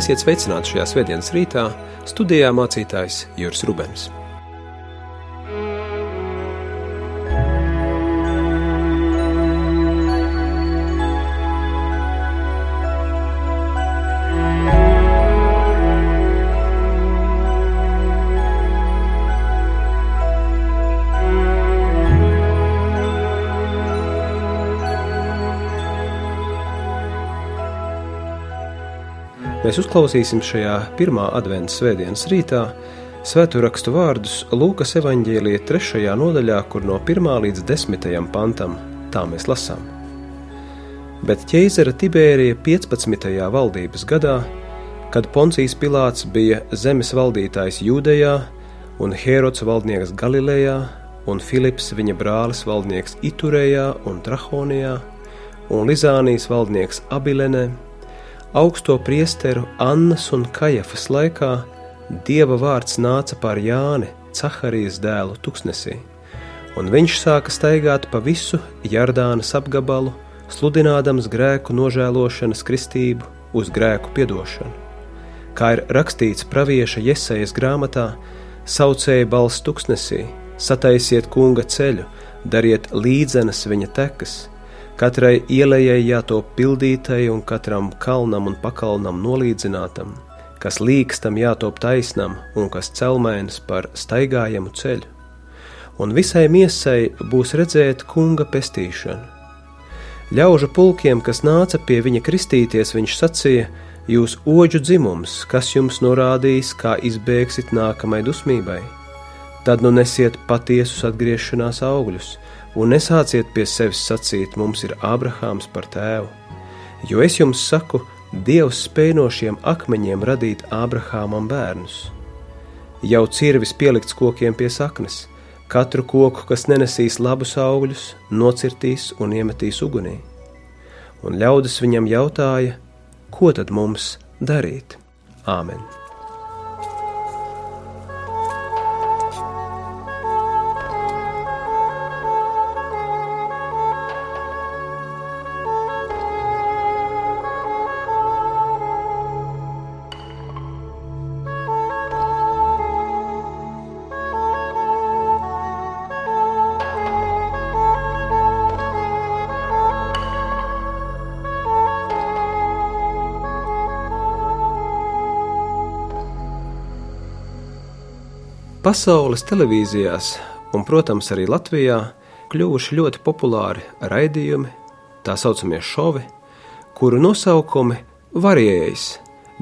Esiet sveicināti šajā svētdienas rītā, studijā mācītājs Juris Rubens. Mēs uzklausīsim šajā pirmā adventas svētdienas rītā svēto rakstu vārdus Lūkas evanģēlīja trešajā nodaļā, kur no 1 līdz 10 pantam tā mēs lasām. Bet ķēzara Tibērija 15. valdības gadā, kad Poncijas Pilārs bija zemes valdītājs Jūdejā un Hērods valdnieks Galilejā un Filips viņa brālis valdnieks Iturējā un Trahonijā un Lizānijas valdnieks Abilenē, augsto priesteru Annas un Kajafas laikā dieva vārds nāca pār Jāni, Caharijas dēlu, tuksnesī, un viņš sāka staigāt pa visu Jardānas apgabalu, sludinādams grēku nožēlošanas kristību uz grēku piedošanu. Kā ir rakstīts pravieša Jesajas grāmatā, saucēja balss tuksnesī, sataisiet kunga ceļu, dariet līdzenas viņa tekas, Katrai ielai jātop pildītai un katram kalnam un pakalnam nolīdzinātam, kas līkstam jātop taisnam un kas celmēns par staigājamu ceļu. Un visai miesai būs redzēt kunga pestīšanu. Ļaužu pulkiem, kas nāca pie viņa kristīties, viņš sacīja: Jūs oģu dzimums, kas jums norādīs, kā izbēgsit nākamai dusmībai, tad nu nesiet patiesus atgriešanās augļus un nesāciet pie sevis sacīt, mums ir Ābrahāms par tēvu. Jo es jums saku, Dievs spēj no šiem akmeņiem radīt Ābrahāmam bērnus. Jau cirvis pielikts kokiem pie saknes, katru koku, kas nenesīs labus augļus, nocirtīs un iemetīs ugunī. Un ļaudis viņam jautāja, ko tad mums darīt? Āmen! Pasaules televīzijās, un, protams, arī Latvijā, kļuvuši ļoti populāri raidījumi, tā saucamie šovi, kuru nosaukumi varējas,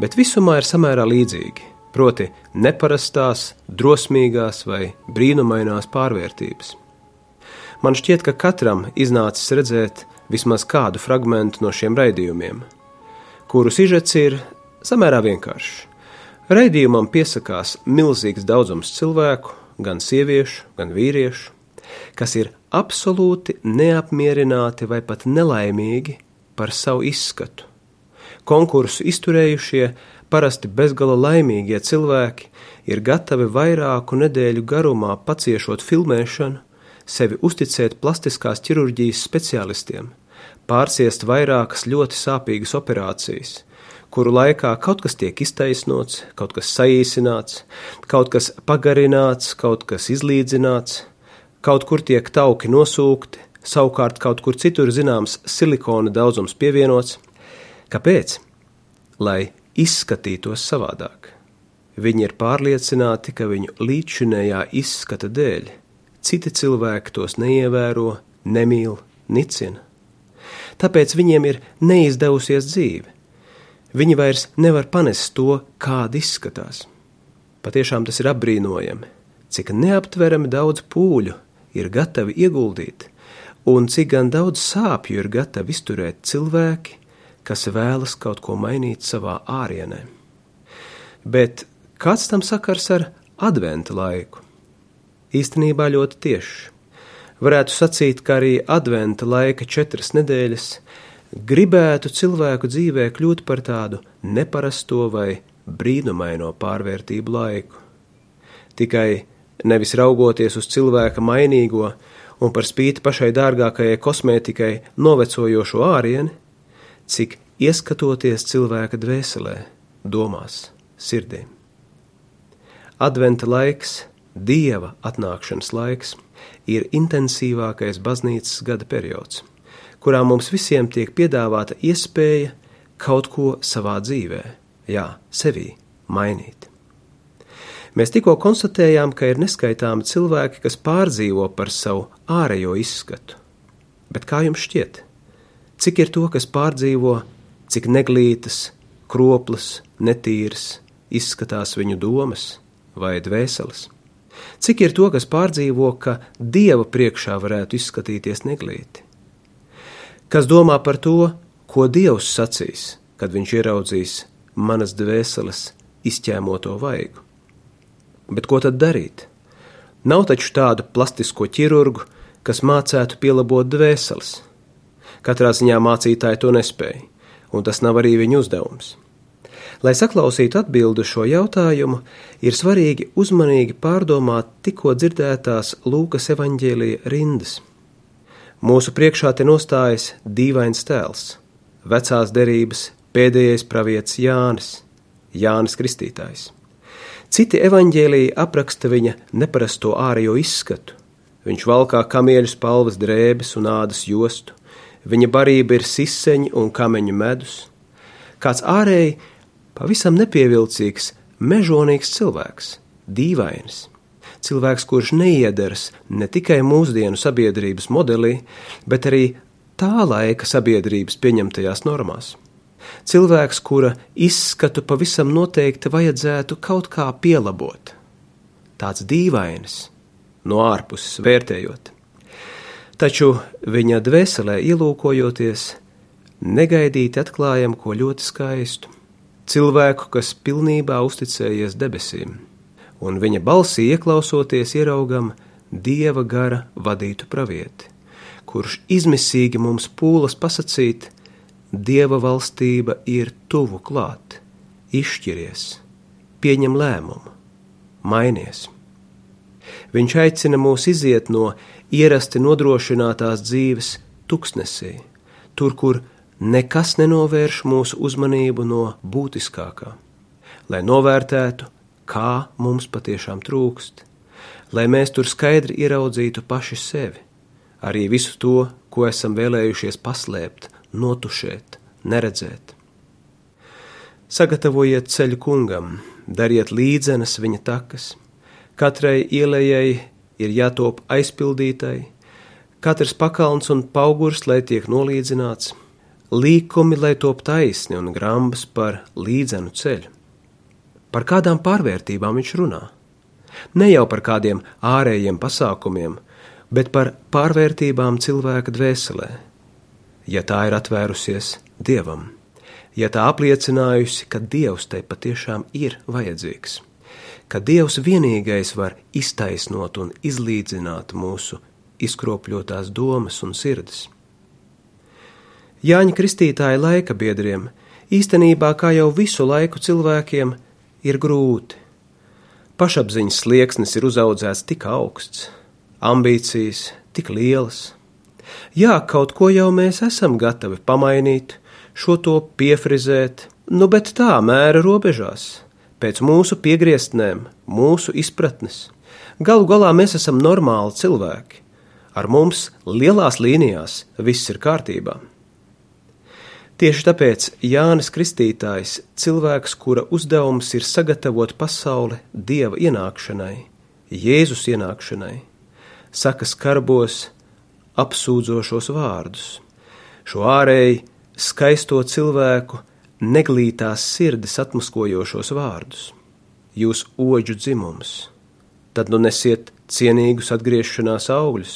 bet visumā ir samērā līdzīgi. Proti, neparastās, drosmīgās vai brīnumainās pārvērtības. Man šķiet, ka katram iznācis redzēt vismaz kādu fragment no šiem raidījumiem, kuru sižets ir samērā vienkāršs. Raidījumam piesakās milzīgs daudzums cilvēku, gan sieviešu, gan vīriešu, kas ir absolūti neapmierināti vai pat nelaimīgi par savu izskatu. Konkursu izturējušie, parasti bezgala laimīgie cilvēki ir gatavi vairāku nedēļu garumā paciešot filmēšanu, sevi uzticēt plastiskās ķirurģijas speciālistiem, pārciest vairākas ļoti sāpīgas operācijas, kuru laikā kaut kas tiek iztaisnots, kaut kas saīsināts, kaut kas pagarināts, kaut kas izlīdzināts, kaut kur tiek tauki nosūkti, savukārt kaut kur citur zināms silikona daudzums pievienots. Kāpēc? Lai izskatītos savādāk. Viņi ir pārliecināti, ka viņu līdzinējā izskata dēļ citi cilvēki tos neievēro, nemīl, nicina. Tāpēc viņiem ir neizdevusies dzīve Viņi vairs nevar panest to, kāda izskatās. Patiešām tas ir apbrīnojami, cik neaptverami daudz pūļu ir gatavi ieguldīt, un cik gan daudz sāpju ir gatavi izturēt cilvēki, kas vēlas kaut ko mainīt savā ārienē. Bet kāds tam sakars ar adventa laiku? Īstenībā ļoti tieši. Varētu sacīt, ka arī adventa laika četras nedēļas gribētu cilvēku dzīvē kļūt par tādu neparasto vai brīnumaino pārvērtību laiku. Tikai nevis raugoties uz cilvēka mainīgo un par spīti pašai dārgākajai kosmētikai novecojošo ārieni, cik ieskatoties cilvēka dvēselē, domās, sirdī. Adventa laiks, dieva atnākšanas laiks, ir intensīvākais baznīcas gada periods, kurā mums visiem tiek piedāvāta iespēja kaut ko savā dzīvē, jā, sevī mainīt. Mēs tikko konstatējām, ka ir neskaitāmi cilvēki, kas pārdzīvo par savu ārējo izskatu. Bet kā jums šķiet? Cik ir to, kas pārdzīvo, cik neglītas, kroplas, netīras izskatās viņu domas vai dvēseles? Cik ir to, kas pārdzīvo, ka dieva priekšā varētu izskatīties neglīti? Kas domā par to, ko dievs sacīs, kad viņš ieraudzīs manas dvēseles izķēmoto vaigu? Bet ko tad darīt? Nav taču tādu plastisko ķirurgu, kas mācētu pielabot dvēseles. Katrā ziņā mācītāji to nespēja, un tas nav arī viņa uzdevums. Lai saklausītu atbildi šo jautājumu, ir svarīgi uzmanīgi pārdomāt tikko dzirdētās Lūkas evaņģēlīja rindas. Mūsu priekšā te nostājas dīvains tēls, vecās derības pēdējais pravietis Jānis, Jānis Kristītājs. Citi evaņģēlīji apraksta viņa neparasto ārējo izskatu. Viņš valkā kamieļu spalvas drēbes un ādas jostu, viņa barība ir siseņi un kameņu medus. Kāds ārēji pavisam nepievilcīgs, mežonīgs cilvēks, dīvains. Cilvēks, kurš neiederas ne tikai mūsdienu sabiedrības modelī, bet arī tā laika sabiedrības pieņemtajās normās cilvēks, kura izskatu pavisam noteikti vajadzētu kaut kā pielabot. Tāds dīvainis, no ārpuses vērtējot. Taču viņa dvēselē ielūkojoties, negaidīti atklājam ko ļoti skaistu. Cilvēku, kas pilnībā uzticējies debesīm, un viņa balsī ieklausoties, ieraugam dieva gara vadītu pravieti, kurš izmisīgi mums pūlas pasakīt, Dieva valstība ir tuvu klāt, izšķiries, pieņem lēmumu, mainies. Viņš aicina mūs iziet no ierasti nodrošinātās dzīves tuksnesī, tur, kur nekas nenovērš mūsu uzmanību no būtiskākā, lai novērtētu, kā mums patiešām trūkst, lai mēs tur skaidri ieraudzītu paši sevi, arī visu to, ko esam vēlējušies paslēpt notušēt, neredzēt. Sagatavojiet ceļu kungam, dariet līdzenas viņa takas. Katrai ielējai ir jātop aizpildītai, katrs pakalns un paugurs, lai tiek nolīdzināts, līkumi, lai top taisni un grambas par līdzenu ceļu. Par kādām pārvērtībām viņš runā? Ne jau par kādiem ārējiem pasākumiem, bet par pārvērtībām cilvēka dvēselē, ja tā ir atvērusies Dievam, ja tā apliecinājusi, ka Dievs tai patiešām ir vajadzīgs, ka Dievs vienīgais var iztaisnot un izlīdzināt mūsu izkropļotās domas un sirdis. Jāņa Kristītāja laika biedriem īstenībā, kā jau visu laiku cilvēkiem, ir grūti. Pašapziņas slieksnis ir uzaudzēts tik augsts, ambīcijas tik lielas, Jā, kaut ko jau mēs esam gatavi pamainīt, šo to piefrizēt, nu bet tā mēra robežās, pēc mūsu piegrieztnēm, mūsu izpratnes. Galu galā mēs esam normāli cilvēki. Ar mums lielās līnijās viss ir kārtībā. Tieši tāpēc Jānis Kristītājs, cilvēks, kura uzdevums ir sagatavot pasauli Dieva ienākšanai, Jēzus ienākšanai, saka skarbos, apsūdzošos vārdus, šo ārēji skaisto cilvēku neglītās sirdis atmaskojošos vārdus. Jūs oģu dzimums, tad nu nesiet cienīgus atgriešanās augļus,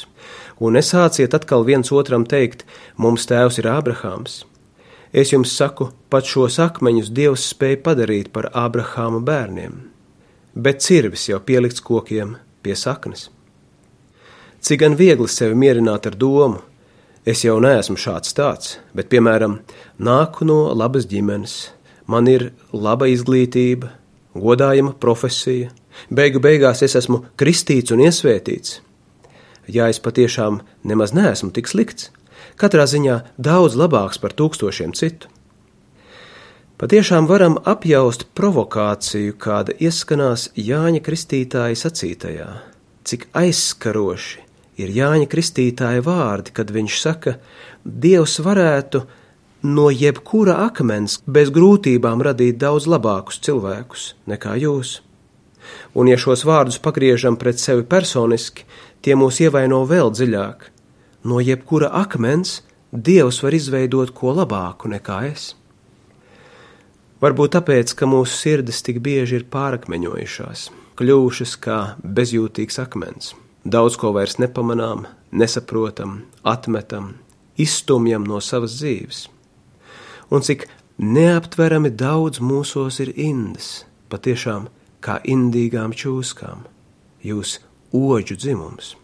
un nesāciet atkal viens otram teikt, mums tēvs ir Ābrahāms. Es jums saku, pat šos akmeņus Dievs spēja padarīt par Ābrahāma bērniem, bet cirvis jau pielikts kokiem pie saknes. Cik gan viegli sevi mierināt ar domu, es jau neesmu šāds tāds, bet, piemēram, nāku no labas ģimenes, man ir laba izglītība, godājama profesija, beigu beigās es esmu kristīts un iesvētīts. Ja es patiešām nemaz neesmu tik slikts, katrā ziņā daudz labāks par tūkstošiem citu. Patiešām varam apjaust provokāciju, kāda ieskanās Jāņa Kristītāja sacītajā, cik aizskaroši ir Jāņa Kristītāja vārdi, kad viņš saka, Dievs varētu no jebkura akmens bez grūtībām radīt daudz labākus cilvēkus nekā jūs. Un, ja šos vārdus pagriežam pret sevi personiski, tie mūs ievaino vēl dziļāk. No jebkura akmens Dievs var izveidot ko labāku nekā es. Varbūt tāpēc, ka mūsu sirdis tik bieži ir pārakmeņojušās, kļuvušas kā bezjūtīgs akmens. Daudz ko vairs nepamanām, nesaprotam, atmetam, izstumjam no savas dzīves. Un cik neaptverami daudz mūsos ir indas, patiešām kā indīgām čūskām, jūs oģu dzimums.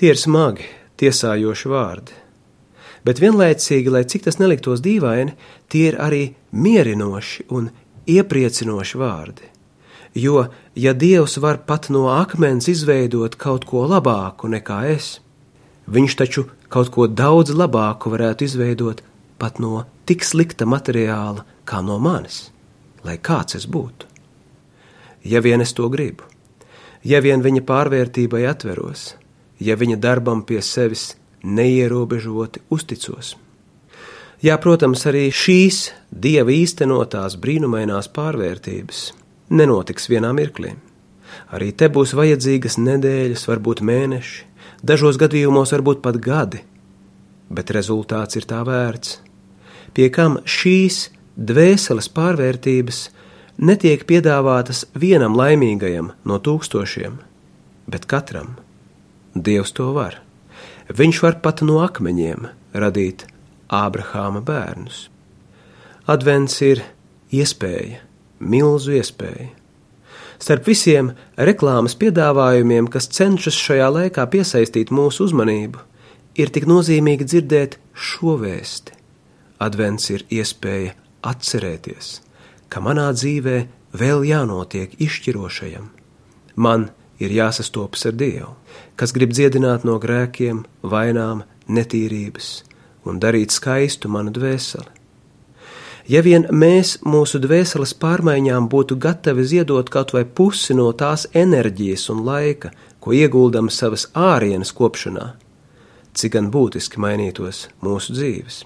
Tie ir smagi, tiesājoši vārdi, bet vienlaicīgi, lai cik tas neliktos dīvaini, tie ir arī mierinoši un iepriecinoši vārdi. Jo, ja Dievs var pat no akmens izveidot kaut ko labāku nekā es, Viņš taču kaut ko daudz labāku varētu izveidot pat no tik slikta materiāla kā no manis, lai kāds es būtu. Ja vien es to gribu, ja vien viņa pārvērtībai atveros, ja viņa darbam pie sevis neierobežoti uzticos. Jā, protams, arī šīs dieva īstenotās brīnumainās pārvērtības nenotiks vienā mirklī. Arī te būs vajadzīgas nedēļas, varbūt mēneši, dažos gadījumos varbūt pat gadi, bet rezultāts ir tā vērts. Pie kam šīs dvēseles pārvērtības netiek piedāvātas vienam laimīgajam no tūkstošiem, bet katram. Dievs to var. Viņš var pat no akmeņiem radīt Ābrahāma bērnus. Advents ir iespēja, milzu iespēja. Starp visiem reklāmas piedāvājumiem, kas cenšas šajā laikā piesaistīt mūsu uzmanību, ir tik nozīmīgi dzirdēt šo vēsti. Advents ir iespēja atcerēties, ka manā dzīvē vēl jānotiek izšķirošajam. Man ir jāsastopas ar Dievu, kas grib dziedināt no grēkiem, vainām, netīrības un darīt skaistu manu dvēseli. Ja vien mēs mūsu dvēseles pārmaiņām būtu gatavi ziedot kaut vai pusi no tās enerģijas un laika, ko ieguldam savas ārienes kopšanā, cik gan būtiski mainītos mūsu dzīves.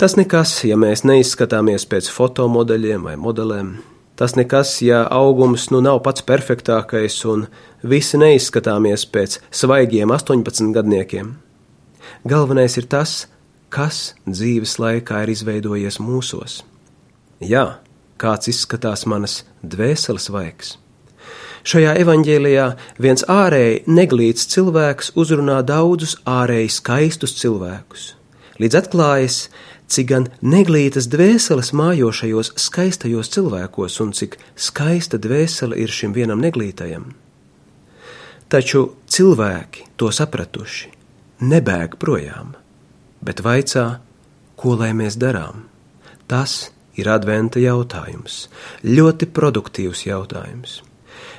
Tas nekas, ja mēs neizskatāmies pēc fotomodeļiem vai modelēm, Tas nekas, ja augums nu nav pats perfektākais un visi neizskatāmies pēc svaigiem 18 gadniekiem. Galvenais ir tas, kas dzīves laikā ir izveidojies mūsos. Jā, kāds izskatās manas dvēseles vaigs. Šajā evanģēlijā viens ārēji neglīts cilvēks uzrunā daudzus ārēji skaistus cilvēkus, līdz atklājas, cik gan neglītas dvēseles mājo šajos skaistajos cilvēkos, un cik skaista dvēsele ir šim vienam neglītajam. Taču cilvēki to sapratuši, nebēg projām, bet vaicā, ko lai mēs darām. Tas ir adventa jautājums, ļoti produktīvs jautājums.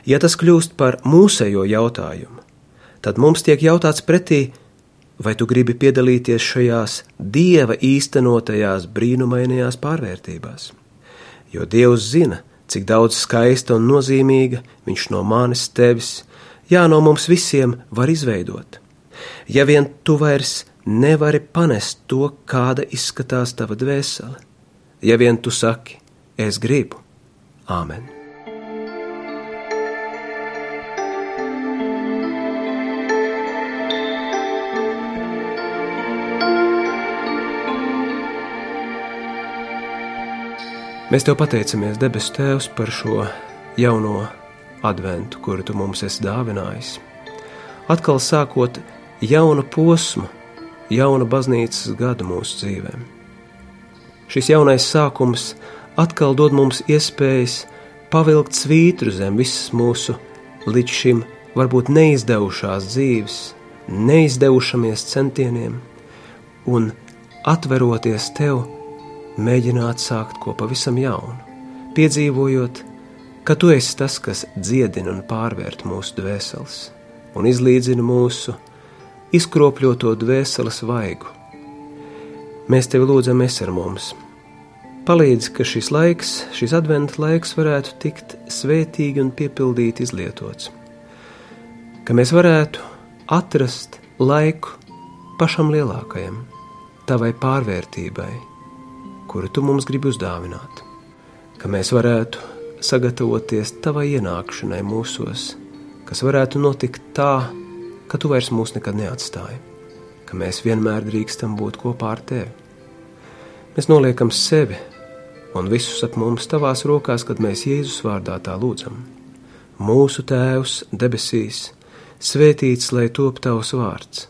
Ja tas kļūst par mūsējo jautājumu, tad mums tiek jautāts pretī, vai tu gribi piedalīties šajās dieva īstenotajās brīnumainajās pārvērtībās? Jo Dievs zina, cik daudz skaista un nozīmīga viņš no manis, tevis, jā, no mums visiem var izveidot. Ja vien tu vairs nevari panest to, kāda izskatās tava dvēsele, ja vien tu saki, es gribu, Āmen! Mēs te pateicamies, debesu Tēvs, par šo jauno adventu, kuru tu mums esi dāvinājis. Atkal sākot jaunu posmu, jaunu baznīcas gadu mūsu dzīvēm. Šis jaunais sākums atkal dod mums iespējas pavilkt svītru zem visas mūsu līdz šim varbūt neizdevušās dzīves, neizdevušamies centieniem un atveroties tev mēģināt sākt ko pavisam jaunu, piedzīvojot, ka tu esi tas, kas dziedina un pārvērt mūsu dvēseles un izlīdzina mūsu izkropļoto dvēseles vaigu. Mēs tevi lūdzam, es ar mums, palīdz, ka šis laiks, šis adventa laiks varētu tikt svētīgi un piepildīti izlietots. Ka mēs varētu atrast laiku pašam lielākajam, tavai pārvērtībai, kuru tu mums gribi uzdāvināt. Ka mēs varētu sagatavoties tavai ienākšanai mūsos, kas varētu notikt tā, ka tu vairs mūs nekad neatstāji, ka mēs vienmēr drīkstam būt kopā ar tevi. Mēs noliekam sevi un visus ap mums tavās rokās, kad mēs Jēzus vārdā tā lūdzam. Mūsu Tēvs debesīs, svētīts lai top tavs vārds,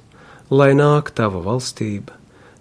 lai nāk tava valstība,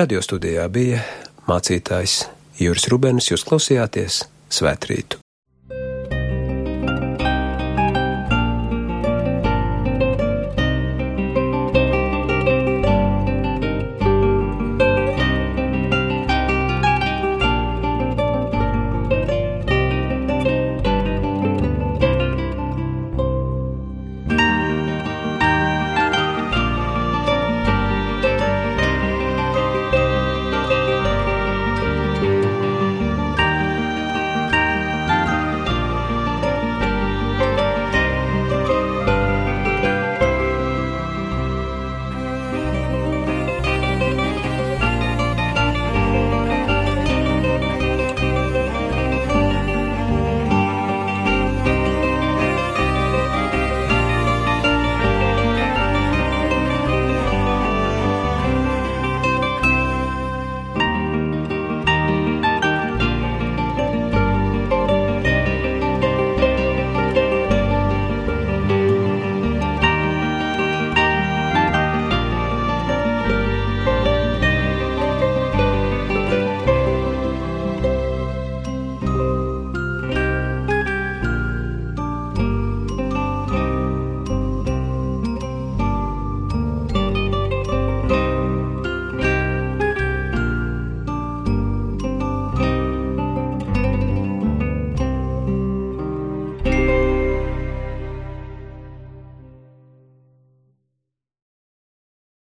Radio studijā bija mācītājs Juris Rubens, jūs klausījāties Svētrītu!